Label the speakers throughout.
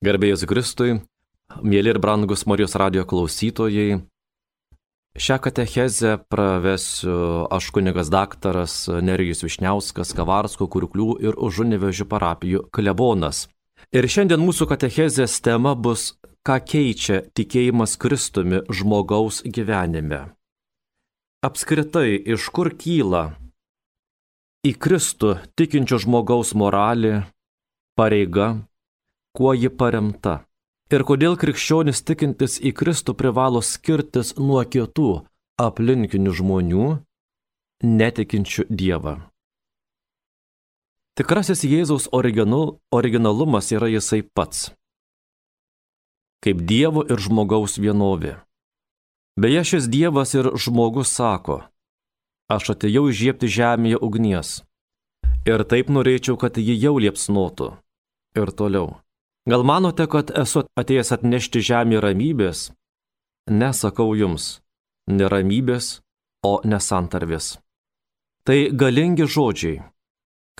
Speaker 1: Garbėjus Kristui, mėly ir brangus Marijos radio klausytojai, šią katechezę pravesiu aš kunigas daktaras Nerijus Višniauskas, Kavarsko, Kurklių ir Užunevežių parapijų klebonas. Ir šiandien mūsų katechezės tema bus, ką keičia tikėjimas Kristumi žmogaus gyvenime. Apskritai, iš kur kyla į Kristų tikinčio žmogaus moralė, pareiga, kuo ji paremta ir kodėl krikščionis tikintis į Kristų privalo skirtis nuo kitų aplinkinių žmonių, netikinčių Dievą. Tikrasis Jėzaus original, originalumas yra jisai pats, kaip Dievo ir žmogaus vienovė. Beje, šis Dievas ir žmogus sako, aš atėjau žiepti žemėje ugnies ir taip norėčiau, kad ji jau liepsnotų. Ir toliau. Gal manote, kad esu atėjęs atnešti žemė ramybės? Nesakau jums, neramybės, o nesantarvės. Tai galingi žodžiai.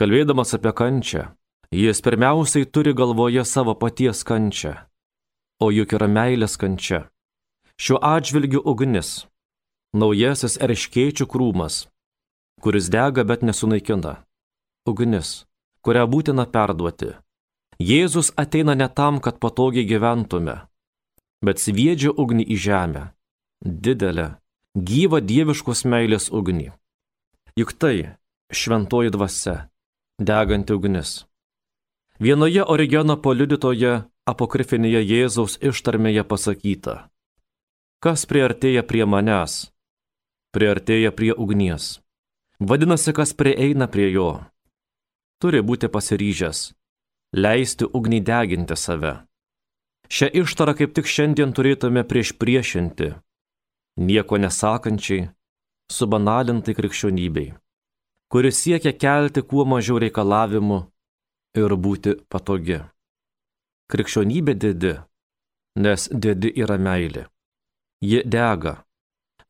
Speaker 1: Kalbėdamas apie kančią, jis pirmiausiai turi galvoje savo paties kančią, o juk yra meilės kančia. Šiuo atžvilgiu ugnis, naujasis erškėčių krūmas, kuris dega bet nesunaikina. Ugnis, kurią būtina perduoti Jėzus ateina ne tam, kad patogiai gyventume, bet sviedžia ugnį į žemę. Didelę, gyvą dieviškos meilės ugnį. Juk tai šventoji dvasia, deganti ugnis. Vienoje Origeno paliudytoje apokrifinėje Jėzaus ištarmėje pasakyta, kas priartėja prie manęs, priartėja prie ugnies. Vadinasi, kas prieina prie jo, turi būti pasiryžęs leisti ugnį deginti save. Šią ištarą kaip tik šiandien turėtume prieš priešinti, nieko nesakančiai, subanalintai krikščionybei, kuris siekia kelti kuo mažiau reikalavimų ir būti patogi. Krikščionybė didi, nes didi yra meilė. Ji dega,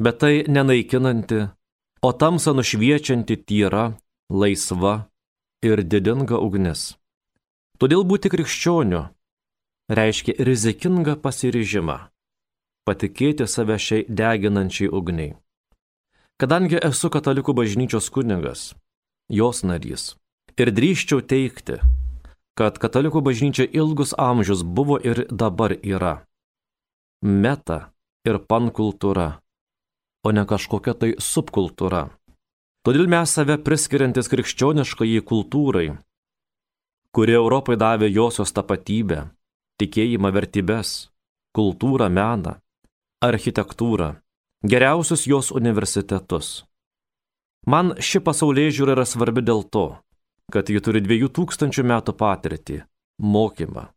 Speaker 1: bet tai nenaikinanti, o tamsa nušviečianti tyra, laisva ir didinga ugnis. Todėl būti krikščioniu reiškia rizikingą pasiryžimą patikėti save šiai deginančiai ugniai. Kadangi esu katalikų bažnyčios kunigas, jos narys, ir drįščiau teikti, kad katalikų bažnyčia ilgus amžius buvo ir dabar yra meta ir pankultūra, o ne kažkokia tai subkultūra. Todėl mes save priskiriantis krikščioniškai kultūrai kuri Europai davė josios tapatybę, tikėjimą vertybės, kultūrą, meną, architektūrą, geriausius jos universitetus. Man ši pasaulyje žiūra yra svarbi dėl to, kad ji turi dviejų tūkstančių metų patirtį, mokymą.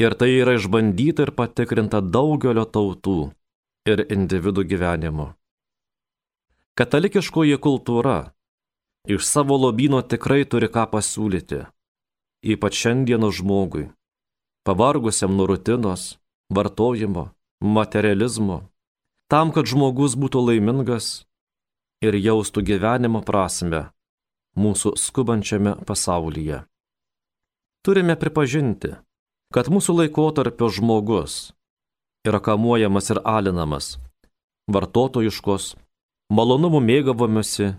Speaker 1: Ir tai yra išbandyta ir patikrinta daugelio tautų ir individų gyvenimu. Katalikiškoji kultūra iš savo lobino tikrai turi ką pasiūlyti ypač šiandienos žmogui, pavargusiam nuo rutinos, vartojimo, materializmo, tam, kad žmogus būtų laimingas ir jaustų gyvenimo prasme mūsų skubančiame pasaulyje. Turime pripažinti, kad mūsų laikotarpio žmogus yra kamuojamas ir alinamas vartotojiškos, malonumų mėgavomiusi,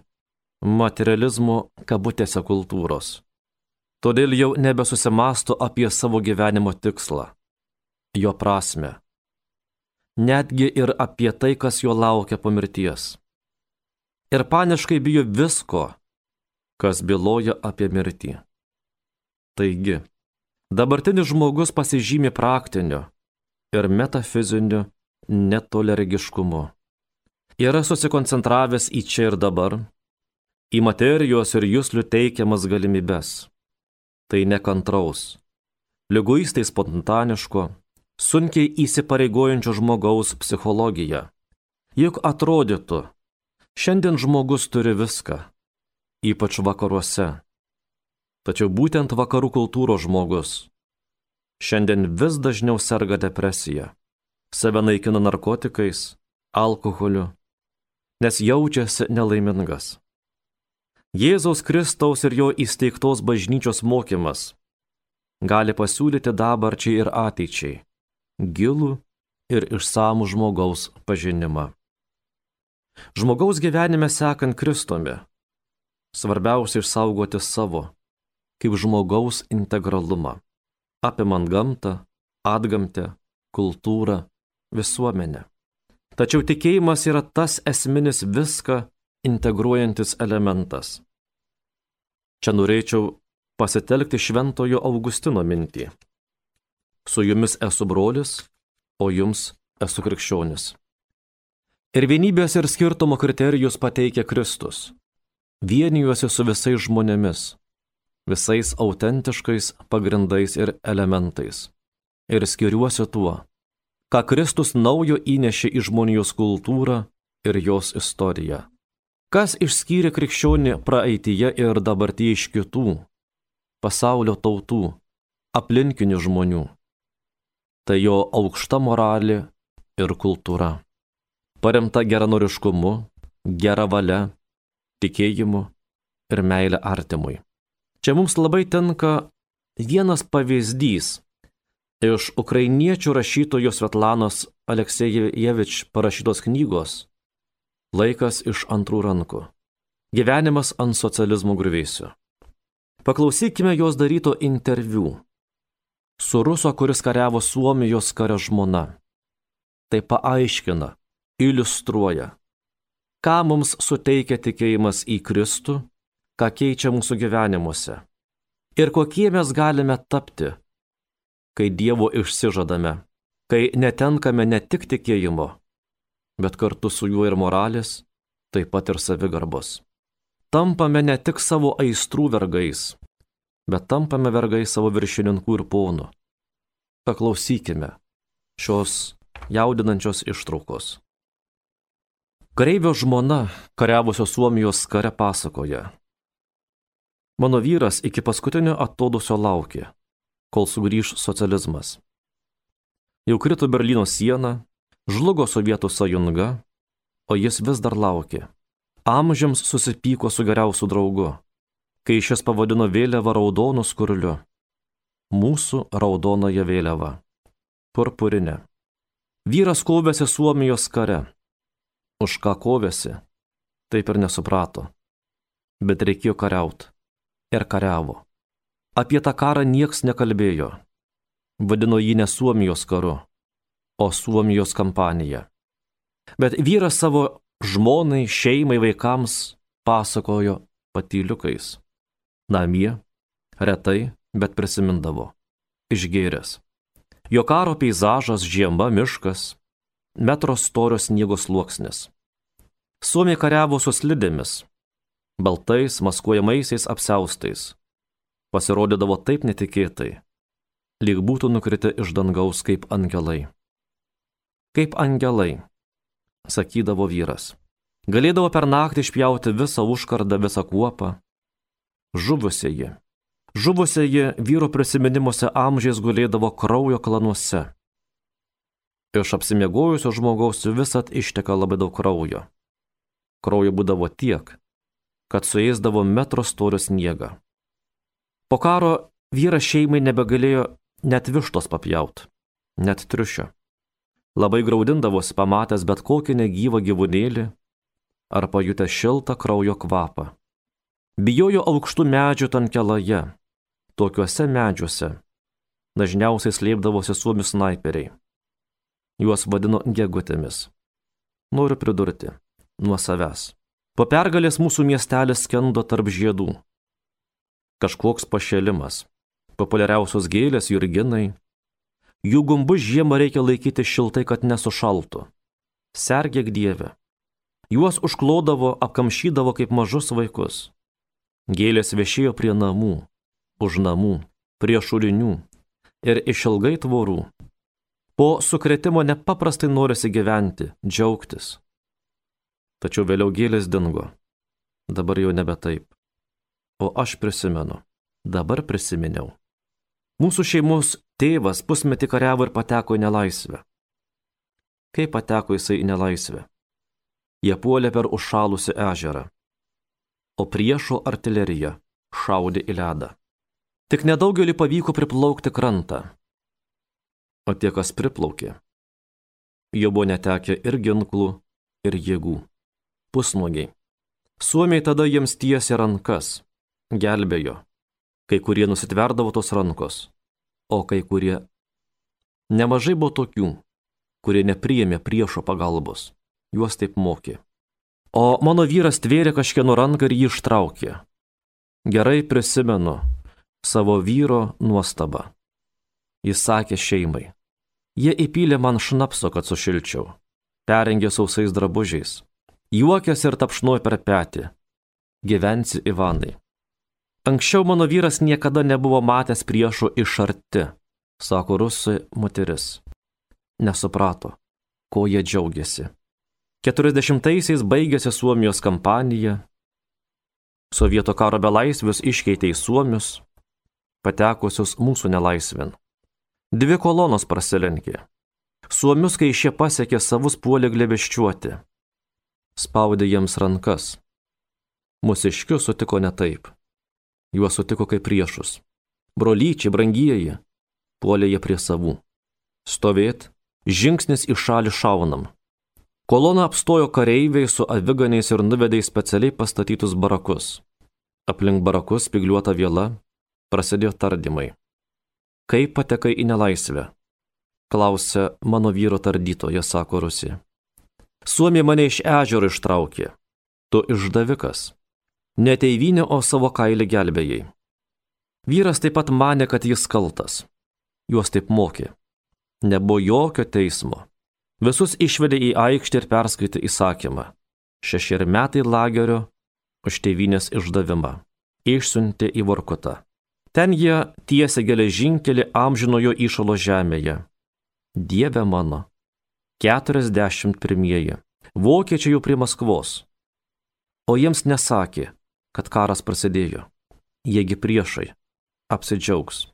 Speaker 1: materializmo kabutėse kultūros. Todėl jau nebesusimasto apie savo gyvenimo tikslą, jo prasme, netgi ir apie tai, kas jo laukia po mirties. Ir paniškai bijo visko, kas byloja apie mirtį. Taigi, dabartinis žmogus pasižymi praktiniu ir metafiziniu netoleregiškumu. Yra susikoncentravęs į čia ir dabar, į materijos ir jūslių teikiamas galimybes tai nekantraus, lyguistai spontaniško, sunkiai įsipareigojančio žmogaus psichologija. Juk atrodytų, šiandien žmogus turi viską, ypač vakaruose. Tačiau būtent vakarų kultūros žmogus šiandien vis dažniau serga depresija, save naikina narkotikais, alkoholiu, nes jaučiasi nelaimingas. Jėzaus Kristaus ir jo įsteigtos bažnyčios mokymas gali pasiūlyti dabarčiai ir ateičiai gilų ir išsamų žmogaus pažinimą. Žmogaus gyvenime sekant Kristumi, svarbiausia išsaugoti savo, kaip žmogaus integralumą, apimant gamtą, atgamtę, kultūrą, visuomenę. Tačiau tikėjimas yra tas esminis viską integruojantis elementas. Čia norėčiau pasitelkti Šventojo Augustino mintį. Su jumis esu brolis, o jums esu krikščionis. Ir vienybės ir skirtumo kriterijus pateikia Kristus. Vienijuosi su visais žmonėmis, visais autentiškais pagrindais ir elementais. Ir skiriuosi tuo, ką Kristus naujo įnešė į žmonijos kultūrą ir jos istoriją. Kas išskyrė krikščionį praeitie ir dabartyje iš kitų pasaulio tautų, aplinkinių žmonių? Tai jo aukšta moralė ir kultūra, paremta geranoriškumu, gera valia, tikėjimu ir meilė artimui. Čia mums labai tenka vienas pavyzdys iš ukrainiečių rašytojos Svetlanos Aleksėjevič parašytos knygos Laikas iš antrų rankų. Gyvenimas ant socializmo grįvėsių. Paklausykime jos daryto interviu su ruso, kuris kariavo Suomijos kario žmona. Tai paaiškina, iliustruoja, ką mums suteikia tikėjimas į Kristų, ką keičia mūsų gyvenimuose ir kokie mes galime tapti, kai Dievo išsižadame, kai netenkame ne tik tikėjimo, bet kartu su juo ir moralės, taip pat ir savigarbos. Tampame ne tik savo aistrų vergais, bet tampame vergais savo viršininkų ir ponų. Paklausykime šios jaudinančios ištraukos. Kareivio žmona kariavusio Suomijos kare pasakoja. Mano vyras iki paskutinio atodusio laukė, kol sugrįž socializmas. Jau krito Berlyno siena, Žlugo Sovietų sąjunga, o jis vis dar laukė. Amžiams susipyko su geriausiu draugu, kai šis pavadino vėliavą raudonu skurliu. Mūsų raudonoje vėliava. Purpurinė. Vyras kovėsi Suomijos kare. Už ką kovėsi, taip ir nesuprato. Bet reikėjo kariaut. Ir kariavo. Apie tą karą nieks nekalbėjo. Vadino jį ne Suomijos karu, o Suomijos kampanija. Bet vyras savo žmonai, šeimai, vaikams pasakojo patyliukais. Namie, retai, bet prisimindavo. Išgėręs. Jo karo peizažas, žiema, miškas, metro storio sniego sluoksnis. Suomija kariavo su slidėmis, baltais, maskuojamaisiais apseustais. Pasirodydavo taip netikėtai, lyg būtų nukritę iš dangaus kaip angelai kaip angelai, sakydavo vyras. Galėdavo per naktį išpjauti visą užkardą, visą kuopą. Žuvusieji. Žuvusieji vyro prisiminimuose amžiais gulėdavo kraujo klanuose. Iš apsimiegojusio žmogaus visat išteka labai daug kraujo. Kraujo būdavo tiek, kad suėsdavo metro storio sniegą. Po karo vyras šeimai nebegalėjo net vištos papjaut, net triušio labai graudindavosi pamatęs bet kokį negyvą gyvūnėlį ar pajutęs šiltą kraujo kvapą. Bijojo aukštų medžių tankelaje, tokiuose medžiuose. Dažniausiai slėpdavosi suomių snaiperiai. Juos vadino gegutėmis. Noriu pridurti, nuo savęs. Po pergalės mūsų miestelis skendo tarp žiedų. Kažkoks pašėlimas. Populiariausios gėlės jurginai, Jų gumbus žiemą reikia laikyti šiltai, kad nesušaltų. Sergėk Dieve. Juos užklodavo, apkamšydavo kaip mažus vaikus. Gėlės viešėjo prie namų, už namų, prie šulinių ir išilgai tvorų. Po sukretimo nepaprastai norisi gyventi, džiaugtis. Tačiau vėliau gėlės dingo. Dabar jau nebe taip. O aš prisimenu. Dabar prisiminiau. Mūsų šeimos tėvas pusmetį kariavo ir pateko į nelaisvę. Kaip pateko jisai į nelaisvę? Jie puolė per užšalusią ežerą, o priešo artilerija šaudė į ledą. Tik nedaugelį pavyko priplaukti krantą. O tie, kas priplaukė, jau buvo netekę ir ginklų, ir jėgų. Pusnuogiai. Suomiai tada jiems tiesė rankas, gelbėjo. Kai kurie nusitverdavo tos rankos, o kai kurie. Nemažai buvo tokių, kurie nepriėmė priešo pagalbos. Juos taip mokė. O mano vyras tvėrė kažkieno ranką ir jį ištraukė. Gerai prisimenu, savo vyro nuostabą. Jis sakė šeimai. Jie įpylė man šnapso, kad sušilčiau. Perengė sausais drabužiais. Juokės ir tapšnuoja per petį. Gyvensi Ivanai. Anksčiau mano vyras niekada nebuvo matęs priešų iš arti, sako rusai moteris. Nesuprato, ko jie džiaugiasi. 40-aisiais baigėsi Suomijos kampanija. Sovietų karo belaisvius iškeitė į Suomius, patekusius mūsų nelaisvin. Dvi kolonos prasilenkė. Suomius, kai šie pasiekė savus puolį glebeščiuoti. Spaudė jiems rankas. Mūsiškius sutiko ne taip. Juos sutiko kaip priešus. Brolyčiai, brangieji, puolė jie prie savų. Stovėt, žingsnis į šalį šaunam. Kolona apstojo kareiviai su aviganiais ir nuvedė į specialiai pastatytus barakus. Aplink barakus spigliuota viela, prasidėjo tardymai. Kaip patekai į nelaisvę? Klausia mano vyro tardytoja, sako Rusija. Suomija mane iš ežero ištraukė. Tu išdavikas. Ne teivinė, o savo kailį gelbėjai. Vyras taip pat mane, kad jis kaltas. Juos taip mokė. Nebuvo jokio teismo. Visus išvedė į aikštę ir perskaitė įsakymą. Šešeri metai lagerio už tėvynės išdavimą. Išsiuntė į Vorkutą. Ten jie tiesia geležinkelį amžinojo įšalo žemėje. Dieve mano. 41. Vokiečiai jau prie Maskvos. O jiems nesakė, kad karas prasidėjo. Jiegi priešai. Apsidžiaugs.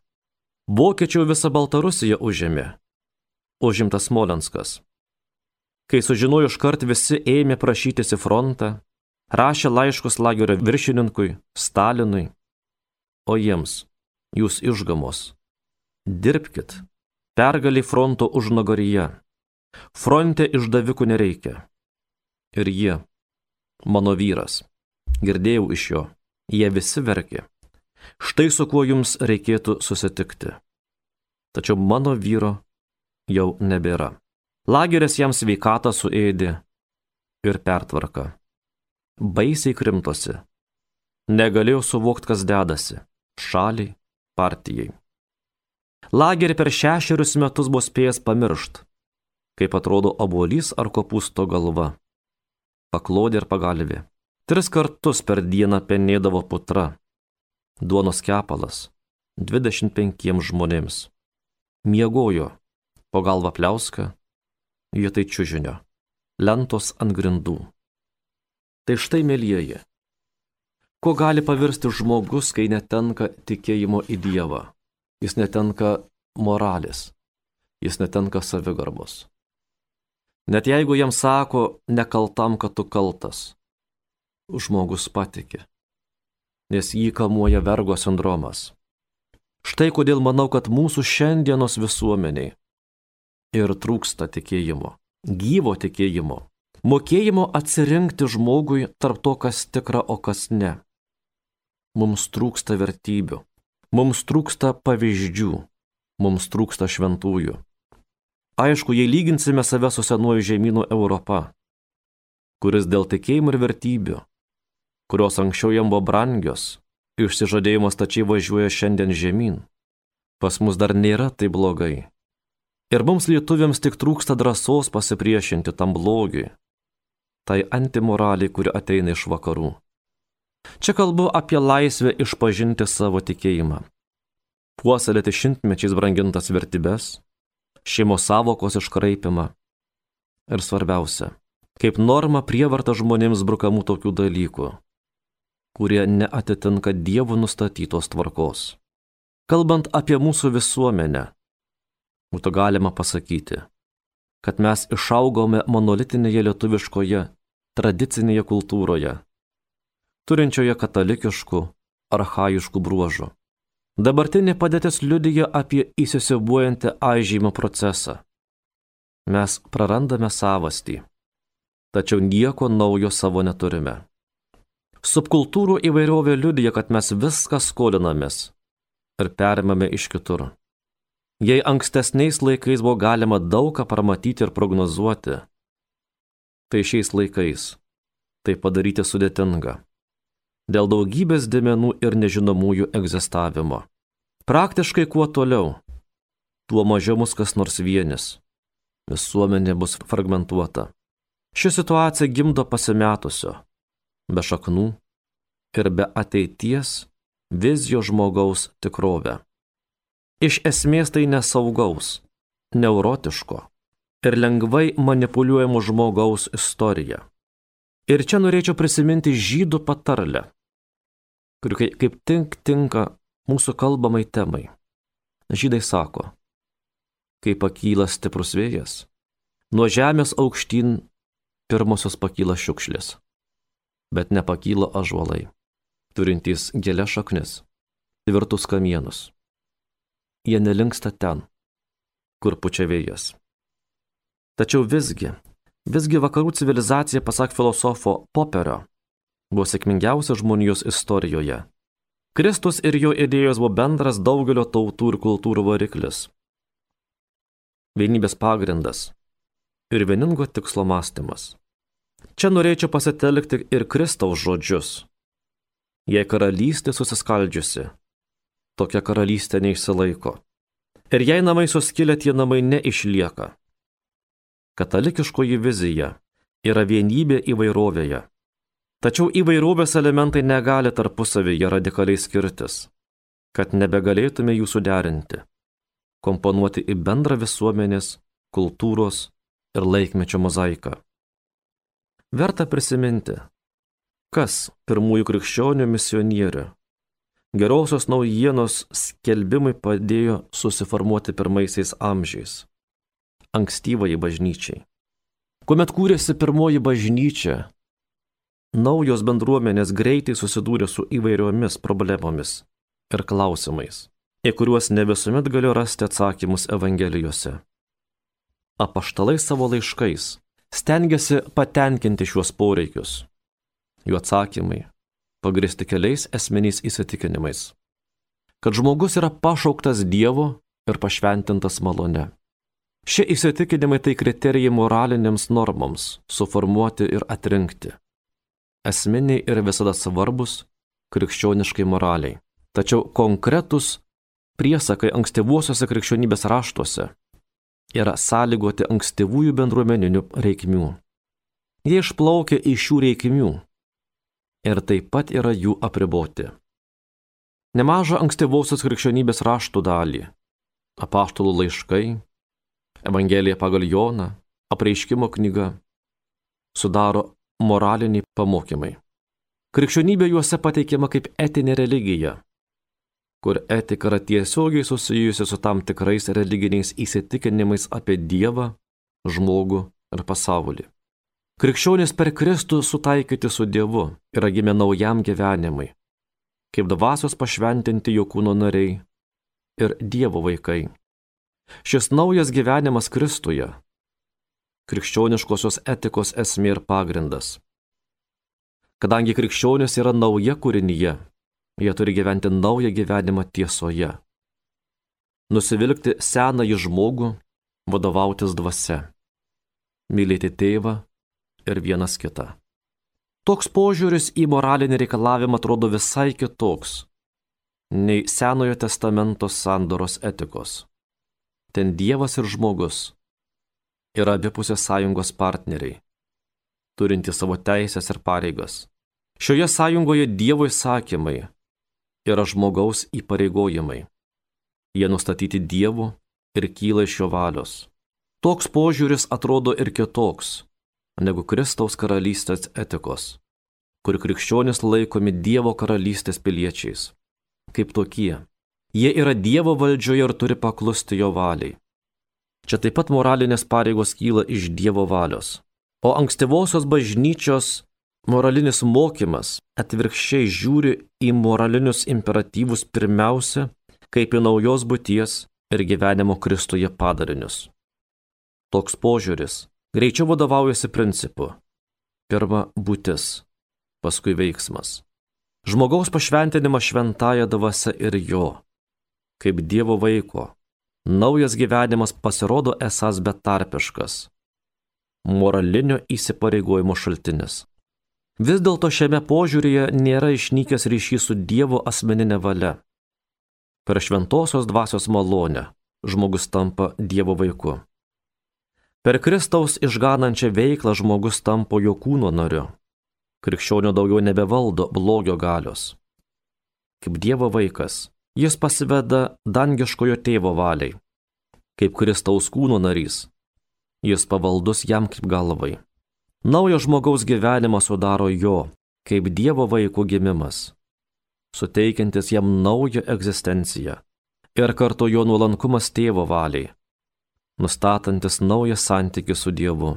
Speaker 1: Vokiečių visą Baltarusiją užėmė. Užimtas Smolenskas. Kai sužinojo iškart visi ėmė prašytis į frontą, rašė laiškus lagerio viršininkui, Stalinui, o jiems jūs išgamos. Dirbkit, pergalį fronto užnogaryje. Fronte išdavikų nereikia. Ir jie, mano vyras, girdėjau iš jo, jie visi verkė. Štai su kuo jums reikėtų susitikti. Tačiau mano vyro jau nebėra. Lageris jam sveikatą suėdė ir pertvarka. Baisiai krimtosi. Negalėjau suvokti, kas dedasi. Šaliai, partijai. Lagerį per šešerius metus buvo spėjęs pamiršt, kaip atrodo obuolys ar kopūsto galva. Paklodė ir pagalvė. Tris kartus per dieną penėdavo putra. Duonos kepalas. 25 žmonėms. Miegojo. Po galvą pliauska. Vietai čiužinio. Lentos ant grindų. Tai štai, mėlyjeji, Kuo gali pavirsti žmogus, kai netenka tikėjimo į Dievą? Jis netenka moralės, jis netenka savigarbos. Net jeigu jam sako, nekaltam, kad tu kaltas, žmogus patikė, nes jį kamuoja vergo sindromas. Štai kodėl manau, kad mūsų šiandienos visuomeniai ir trūksta tikėjimo, gyvo tikėjimo, mokėjimo atsirinkti žmogui tarp to, kas tikra, o kas ne mums trūksta vertybių, mums trūksta pavyzdžių, mums trūksta šventųjų. Aišku, jei lyginsime save su senuoju žemynu Europa, kuris dėl tikėjimų ir vertybių, kurios anksčiau jam buvo brangios, išsižadėjimo stačiai važiuoja šiandien žemyn, pas mus dar nėra tai blogai. Ir mums lietuviams tik trūksta drąsos pasipriešinti tam blogiui, tai antimoraliai, kuri ateina iš vakarų. Čia kalbu apie laisvę išpažinti savo tikėjimą. Puoselėti šimtmečiais brangintas vertybės, šeimos savokos iškraipimą. Ir svarbiausia, kaip norma prievarta žmonėms brukamų tokių dalykų, kurie neatitinka Dievo nustatytos tvarkos. Kalbant apie mūsų visuomenę, būtų galima pasakyti, kad mes išaugome monolitinėje lietuviškoje, tradicinėje kultūroje turinčioje katalikiškų, arhaiškų bruožų. Dabartinė padėtis liudyja apie įsisibuojantį aižymo procesą. Mes prarandame savastį, tačiau nieko naujo savo neturime. Subkultūrų įvairovė liudyja, kad mes viską skolinamės ir perimame iš kitur. Jei ankstesniais laikais buvo galima daug ką pamatyti ir prognozuoti, tai šiais laikais tai padaryti sudėtinga. Dėl daugybės dėmenų ir nežinomųjų egzistavimo. Praktiškai kuo toliau, tuo mažiau mus kas nors vienis. Visuomenė bus fragmentuota. Ši situacija gimdo pasimetusio, be šaknų ir be ateities vizjo žmogaus tikrovę. Iš esmės tai nesaugaus, neurotiško ir lengvai manipuliuojamo žmogaus istorija. Ir čia norėčiau prisiminti žydų patarlę, kuri kaip tink tinka mūsų kalbamai temai. Žydai sako, kai pakyla stiprus vėjas, nuo žemės aukštyn pirmosios pakyla šiukšlės, bet nepakyla ažuolai, turintys gėlės šaknis, tvirtus kamienus jie nelinksta ten, kur pučia vėjas. Tačiau visgi, visgi vakarų civilizacija, pasak filosofo Poperio, buvo sėkmingiausia žmonijos istorijoje. Kristus ir jo idėjos buvo bendras daugelio tautų ir kultūrų variklis. Vienybės pagrindas ir vieningo tikslo mąstymas. Čia norėčiau pasitelkti ir Kristaus žodžius. Jei karalystė susiskaldžiusi, tokia karalystė neišsilaiko. Ir jei namai suskilę, tie namai neišlieka. Katalikiškoji vizija yra vienybė įvairovėje. Tačiau įvairovės elementai negali tarpusavyje radikaliai skirtis, kad nebegalėtume jų suderinti, komponuoti į bendrą visuomenės, kultūros ir laikmečio mozaiką. Verta prisiminti, kas pirmųjų krikščionių misionierių Gerosios naujienos skelbimai padėjo susiformuoti pirmaisiais amžiais, ankstyvai bažnyčiai. Kuomet kūrėsi pirmoji bažnyčia, naujos bendruomenės greitai susidūrė su įvairiomis problemomis ir klausimais, į kuriuos ne visuomet galiu rasti atsakymus Evangelijose. Apaštalai savo laiškais stengiasi patenkinti šiuos poreikius. Jų atsakymai pagristi keliais esminiais įsitikinimais. Kad žmogus yra pašauktas Dievo ir pašventintas malone. Šie įsitikinimai tai kriterijai moralinėms normoms suformuoti ir atrinkti. Esminiai ir visada svarbus krikščioniškai moraliai. Tačiau konkretus priesakai ankstyvuosiuose krikščionybės raštuose yra sąlygoti ankstyvųjų bendruomeninių reikmių. Jie išplaukia iš šių reikmių ir taip pat yra jų apriboti. Nemažą ankstyvosios krikščionybės raštų dalį - apaštalų laiškai, Evangelija pagal Joną, apreiškimo knyga - sudaro moraliniai pamokymai. Krikščionybė juose pateikiama kaip etinė religija, kur etika yra tiesiogiai susijusi su tam tikrais religiniais įsitikinimais apie Dievą, žmogų ir pasaulį. Krikščionys per Kristų sutaikyti su Dievu yra gimę naujam gyvenimui, kaip dvasios pašventinti jo kūno nariai ir Dievo vaikai. Šis naujas gyvenimas Kristuje - krikščioniškosios etikos esmė ir pagrindas. Kadangi krikščionis yra nauja kūrinyje, jie turi gyventi naują gyvenimą tiesoje. Nusivilkti senąjį žmogų, vadovautis dvasia. Mylėti tėvą, ir vienas kitą. Toks požiūris į moralinį reikalavimą atrodo visai kitoks nei Senojo testamento sandoros etikos. Ten Dievas ir žmogus yra abipusės sąjungos partneriai, turintys savo teisės ir pareigas. Šioje sąjungoje Dievo įsakymai yra žmogaus įpareigojimai. Jie nustatyti Dievu ir kyla iš jo valios. Toks požiūris atrodo ir kitoks negu Kristaus karalystės etikos, kur krikščionis laikomi Dievo karalystės piliečiais. Kaip tokie. Jie yra Dievo valdžioje ir turi paklusti jo valiai. Čia taip pat moralinės pareigos kyla iš Dievo valios. O ankstyvosios bažnyčios moralinis mokymas atvirkščiai žiūri į moralinius imperatyvus pirmiausia kaip į naujos būties ir gyvenimo Kristuje padarinius. Toks požiūris greičiau vadovaujasi principu. Pirma būtis, paskui veiksmas. Žmogaus pašventinimas šventąją dvasia ir jo, kaip Dievo vaiko, naujas gyvenimas pasirodo esas betarpiškas, moralinio įsipareigojimo šaltinis. Vis dėlto šiame požiūrėje nėra išnykęs ryšys su Dievo asmeninė valia. Per šventosios dvasios malonę žmogus tampa Dievo vaiku. Per Kristaus išganančią veiklą žmogus tampa jo kūno nariu. Krikščionio daugiau nebevaldo blogio galios. Kaip Dievo vaikas, jis pasiveda dangiškojo tėvo valiai. Kaip Kristaus kūno narys, jis pavaldus jam kaip galvai. Naujo žmogaus gyvenimą sudaro jo, kaip Dievo vaiko gimimas, suteikiantis jam naują egzistenciją ir kartu jo nuolankumas tėvo valiai, nustatantis naują santykį su Dievu.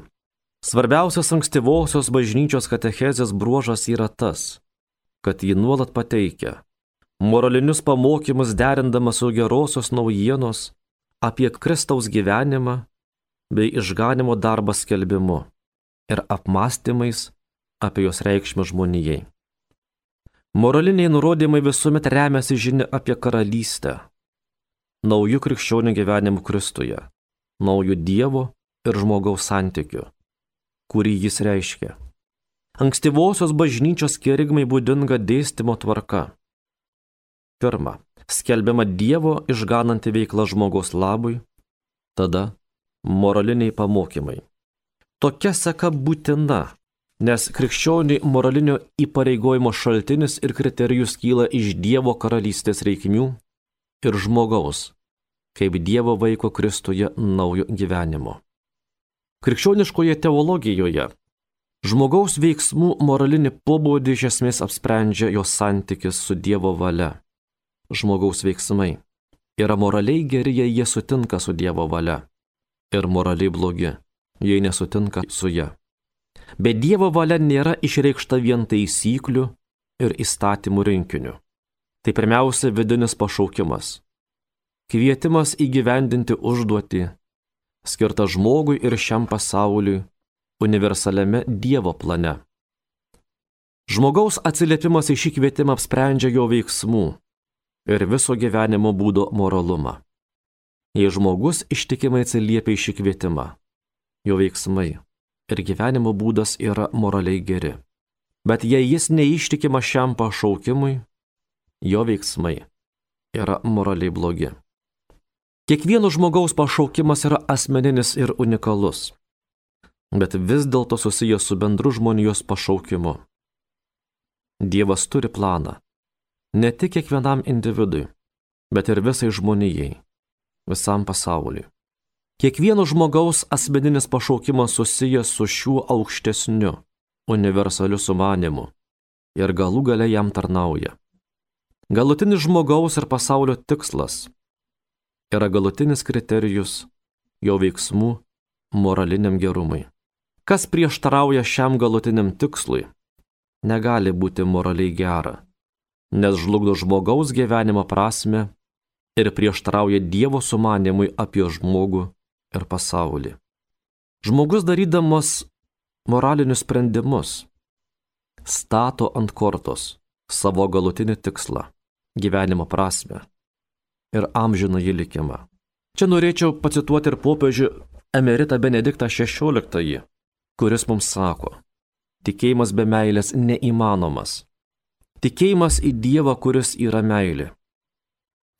Speaker 1: Svarbiausias ankstyvosios bažnyčios katechezės bruožas yra tas, kad ji nuolat pateikia moralinius pamokymus derindama su gerosios naujienos apie Kristaus gyvenimą bei išganimo darbą skelbimu ir apmąstymais apie jos reikšmę žmonijai. Moraliniai nurodymai visuomet remiasi žinia apie karalystę, naujų krikščionių gyvenimų Kristuje, naujų Dievo ir žmogaus santykių, kurį jis reiškia. Ankstyvosios bažnyčios kerigmai būdinga dėstymo tvarka. Pirma, skelbiama Dievo išgananti veikla žmogaus labui, tada moraliniai pamokymai. Tokia seka būtina, nes krikščioniui moralinio įpareigojimo šaltinis ir kriterijus kyla iš Dievo karalystės reikmių ir žmogaus, kaip Dievo vaiko Kristuje naujo gyvenimo. Krikščioniškoje teologijoje žmogaus veiksmų moralinį pobūdį iš esmės apsprendžia jo santykis su Dievo valia. Žmogaus veiksmai yra moraliai geri, jei jie sutinka su Dievo valia, ir moraliai blogi, jei nesutinka su ja. Bet Dievo valia nėra išreikšta vien taisyklių ir įstatymų rinkiniu. Tai pirmiausia vidinis pašaukimas. Kvietimas įgyvendinti užduotį, skirtą žmogui ir šiam pasauliui, universaliame Dievo plane. Žmogaus atsiliepimas į šį kvietimą apsprendžia jo veiksmų ir viso gyvenimo būdo moralumą. Jei žmogus ištikimai atsiliepia į šį kvietimą, jo veiksmai ir gyvenimo būdas yra moraliai geri. Bet jei jis neištikima šiam pašaukimui, jo veiksmai yra moraliai blogi. Kiekvieno žmogaus pašaukimas yra asmeninis ir unikalus, bet vis dėlto susijęs su bendru žmonijos pašaukimu. Dievas turi planą ne tik kiekvienam individui, bet ir visai žmonijai, visam pasauliui. Kiekvieno žmogaus asmeninis pašaukimas susijęs su šiuo aukštesniu, universaliu sumanimu ir galų gale jam tarnauja. Galutinis žmogaus ir pasaulio tikslas yra galutinis kriterijus jo veiksmų moraliniam gerumui. Kas prieštarauja šiam galutiniam tikslui, negali būti moraliai gera, nes žlugdo žmogaus gyvenimo prasme ir prieštarauja Dievo sumanimui apie žmogų ir pasaulį. Žmogus darydamas moralinius sprendimus stato ant kortos savo galutinį tikslą - gyvenimo prasme ir amžiną jį likimą. Čia norėčiau pacituoti ir popiežių emeritą Benediktą XVI, kuris mums sako, tikėjimas be meilės neįmanomas. Tikėjimas į Dievą, kuris yra meilė,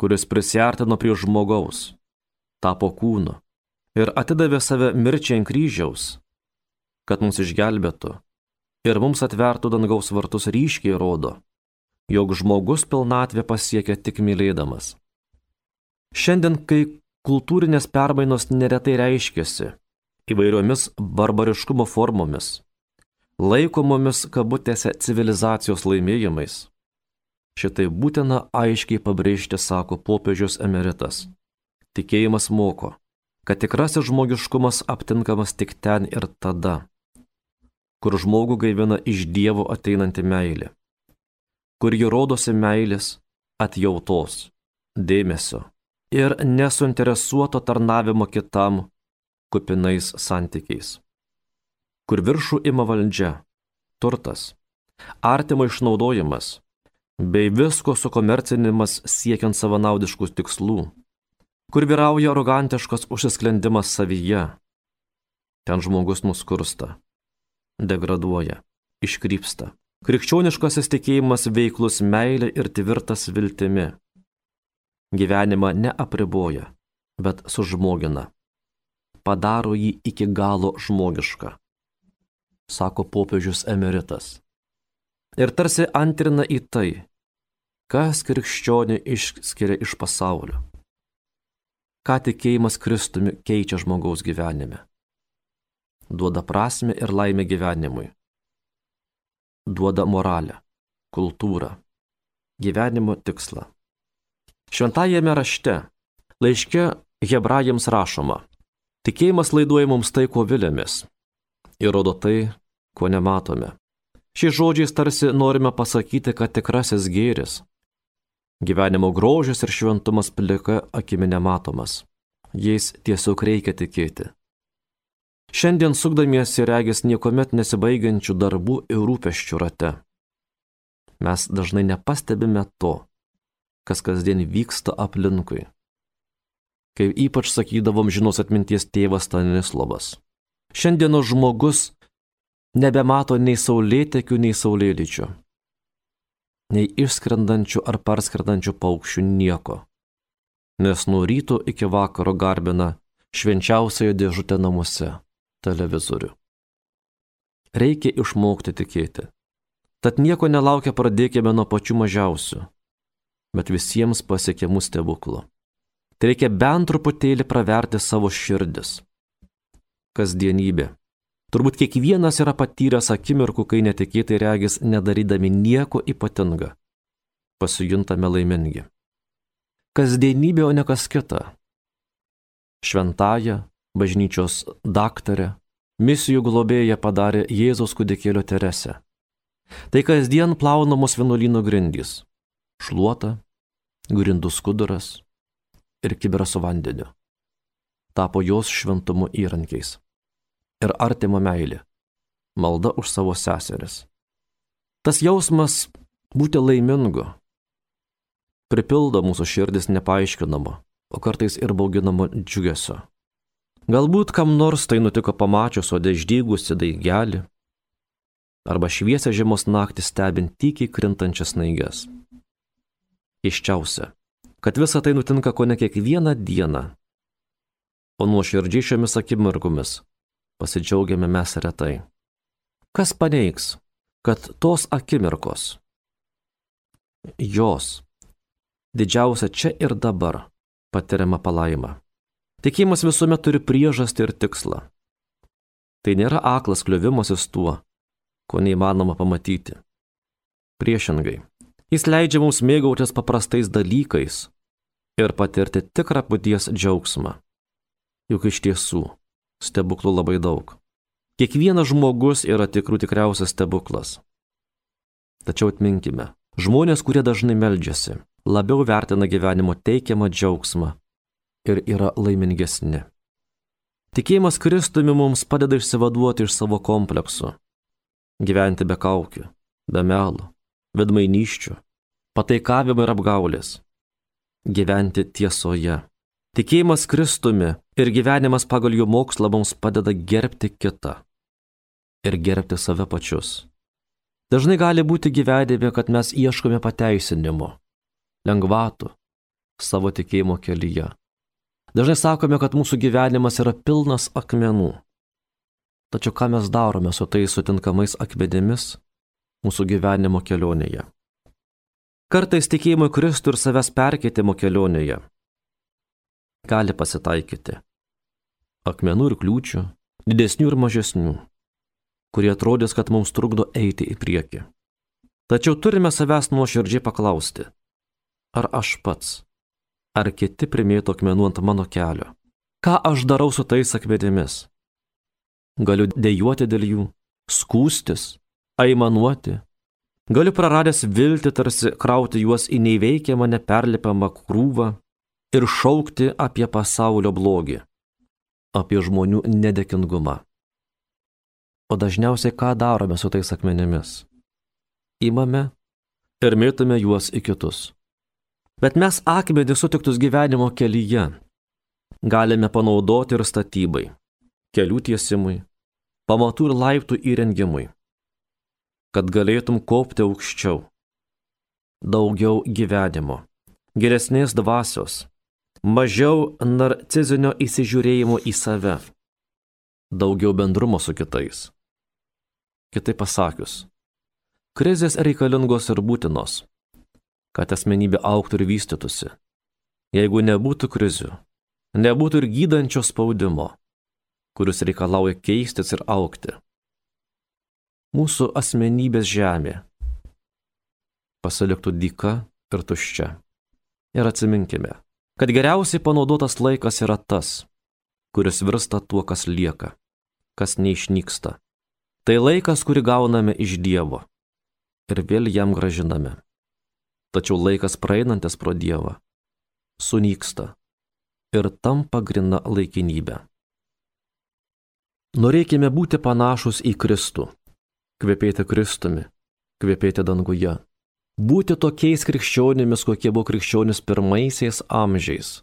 Speaker 1: kuris prisartino prie žmogaus, tapo kūnu, ir atidavė save mirčiai ant kryžiaus, kad mums išgelbėtų ir mums atvertų dangaus vartus ryškiai rodo, jog žmogus pilnatvę pasiekia tik mylėdamas. Šiandien, kai kultūrinės permainos neretai reiškiasi įvairiomis barbariškumo formomis, laikomomis kabutėse civilizacijos laimėjimais, šitai būtina aiškiai pabrėžti, sako popiežius emeritas. Tikėjimas moko, kad tikrasis žmogiškumas aptinkamas tik ten ir tada, kur žmogų gaivina iš Dievo ateinanti meilė, kur ji rodosi meilės, atjautos, dėmesio ir nesuinteresuoto tarnavimo kitam kupinais santykiais. Kur viršų ima valdžia, turtas, artimo išnaudojimas bei visko sukomercinimas siekiant savanaudiškų tikslų, kur vyrauja arogantiškas užsisklendimas savyje. Ten žmogus nuskursta, degraduoja, iškrypsta. Krikščioniškasis tikėjimas veiklus meilė ir tvirtas viltimi. Gyvenimą neapriboja, bet sužmogina. Padaro jį iki galo žmogišką, sako popiežius emeritas. Ir tarsi antrina į tai, kas krikščionį išskiria iš pasaulio. Ką tikėjimas Kristumi keičia žmogaus gyvenime. Duoda prasme ir laimę gyvenimui duoda moralę, kultūrą, gyvenimo tikslą. Šventajame rašte, laiške hebrajams rašoma, tikėjimas laiduoja mums tai, ko vilėmės, ir rodo tai, ko nematome. Šiais žodžiais tarsi norime pasakyti, kad tikrasis gėris, gyvenimo grožis ir šventumas plika akimi nematomas. Jais tiesiog reikia tikėti. Šiandien sukdamiesi regis niekuomet nesibaigiančių darbų ir rūpeščių rate. Mes dažnai nepastebime to, kas kasdien vyksta aplinkui. Kaip ypač sakydavom žinos atminties tėvas Stanislavas. Šiandienos žmogus nebemato nei saulėtekių, nei saulėlyčių, nei išskrendančių ar parskrendančių paukščių nieko, nes nuo ryto iki vakaro garbina švenčiausioje dėžutė namuose televizorių. Reikia išmokti tikėti. Tad nieko nelaukia pradėkime nuo pačių mažiausių, bet visiems pasiekiamų stebuklų. Tai reikia bent truputėlį praverti savo širdis. Kasdienybė. Turbūt kiekvienas yra patyręs akimirkų, kai netikėtai regis nedarydami nieko ypatinga. Pasijuntame laimingi. Kasdienybė, o ne kas kita. Šventąją, bažnyčios daktarę, misijų globėją padarė Jėzaus kudikėlio Teresę. Tai kasdien plaunamos vienuolyno grindys - šluota, grindų skuduras ir kiberas su vandeniu. Tapo jos šventumo įrankiais. Ir artimo meilė - malda už savo seseris. Tas jausmas būti laimingu pripildo mūsų širdis nepaaiškinamo, o kartais ir bauginamo džiugesio. Galbūt kam nors tai nutiko pamačius sode išdygusi daigelį arba šviesę žiemos naktį stebint tykiai krintančias naiges. Iščiausia, kad visa tai nutinka ko ne kiekvieną dieną, o nuoširdžiai šiomis akimirkomis pasidžiaugiame mes retai. Kas paneigs, kad tos akimirkos, jos, didžiausia čia ir dabar patiriama palaima. Tikėjimas visuomet turi priežastį ir tikslą. Tai nėra aklas kliuvimasis tuo, ko neįmanoma pamatyti. Priešingai, jis leidžia mums mėgautis paprastais dalykais ir patirti tikrą būties džiaugsmą. Juk iš tiesų, stebuklų labai daug. Kiekvienas žmogus yra tikrų tikriausias stebuklas. Tačiau atminkime, žmonės, kurie dažnai meldžiasi, labiau vertina gyvenimo teikiamą džiaugsmą ir yra laimingesni. Tikėjimas Kristumi mums padeda išsivaduoti iš savo kompleksų, gyventi be kaukių, be melo, vedmainyščių, pataikavimo ir apgaulės, gyventi tiesoje. Tikėjimas Kristumi ir gyvenimas pagal jų mokslą mums padeda gerbti kitą ir gerbti save pačius. Dažnai gali būti gyvenime, kad mes ieškome pateisinimo, lengvatų savo tikėjimo kelyje. Dažnai sakome, kad mūsų gyvenimas yra pilnas akmenų. Tačiau ką mes darome su tais sutinkamais akmenimis mūsų gyvenimo kelionėje? Kartais tikėjimo Kristų ir savęs perkeitimo kelionėje gali pasitaikyti. Akmenų ir kliūčių, didesnių ir mažesnių, kurie atrodys, kad mums trukdo eiti į priekį. Tačiau turime savęs nuoširdžiai paklausti, ar aš pats ar kiti primėto akmenų ant mano kelio. Ką aš darau su tais akmenimis? Galiu dėjuoti dėl jų, skūstis, aimanuoti, Galiu praradęs viltį tarsi krauti juos į neįveikiamą neperlipiamą krūvą ir šaukti apie pasaulio blogį, apie žmonių nedėkingumą. O dažniausiai ką darome su tais akmenėmis? Įmame ir mėtume juos į kitus. Bet mes akmenį sutiktus gyvenimo kelyje galime panaudoti ir statybai, kelių tiesimui, pamatų ir laiptų įrengimui kad galėtum kopti aukščiau. Daugiau gyvenimo, geresnės dvasios, mažiau narcizinio įsižiūrėjimo į save, daugiau bendrumo su kitais. Kitaip pasakius, krizės reikalingos ir būtinos, kad asmenybė auktų ir vystytųsi. Jeigu nebūtų krizių, nebūtų ir gydančio spaudimo, kuris reikalauja keistis ir aukti mūsų asmenybės žemė pasiliktų dyka ir tuščia. Ir atsiminkime, kad geriausiai panaudotas laikas yra tas, kuris virsta tuo, kas lieka, kas neišnyksta. Tai laikas, kurį gauname iš Dievo ir vėl jam gražiname. Tačiau laikas praeinantis pro Dievą sunyksta ir tampa grina laikinybė. Norėkime būti panašus į Kristų, kvepėti Kristumi, kvepėti danguje. Būti tokiais krikščionimis, kokie buvo krikščionis pirmaisiais amžiais,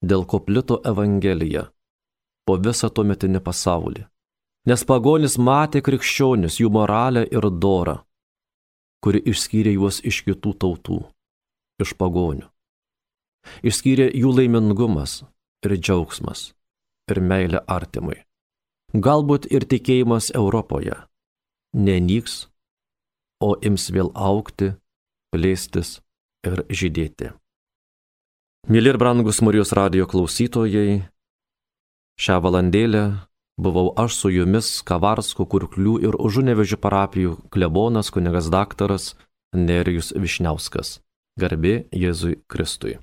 Speaker 1: dėl ko plito Evangelija po visą tuometinį pasaulį. Nes pagonis matė krikščionis, jų moralę ir dorą, kuri išskyrė juos iš kitų tautų, iš pagonių. Išskyrė jų laimingumas ir džiaugsmas ir meilė artimui. Galbūt ir tikėjimas Europoje nenyks, o ims vėl aukti, plėstis ir žydėti. Mėly ir brangus Marijos radio klausytojai, šią valandėlę buvau aš su jumis Kavarsko, Kurklių ir Užunevežių parapijų klebonas kunigas daktaras Nerijus Višniauskas. Garbė Jėzui Kristui.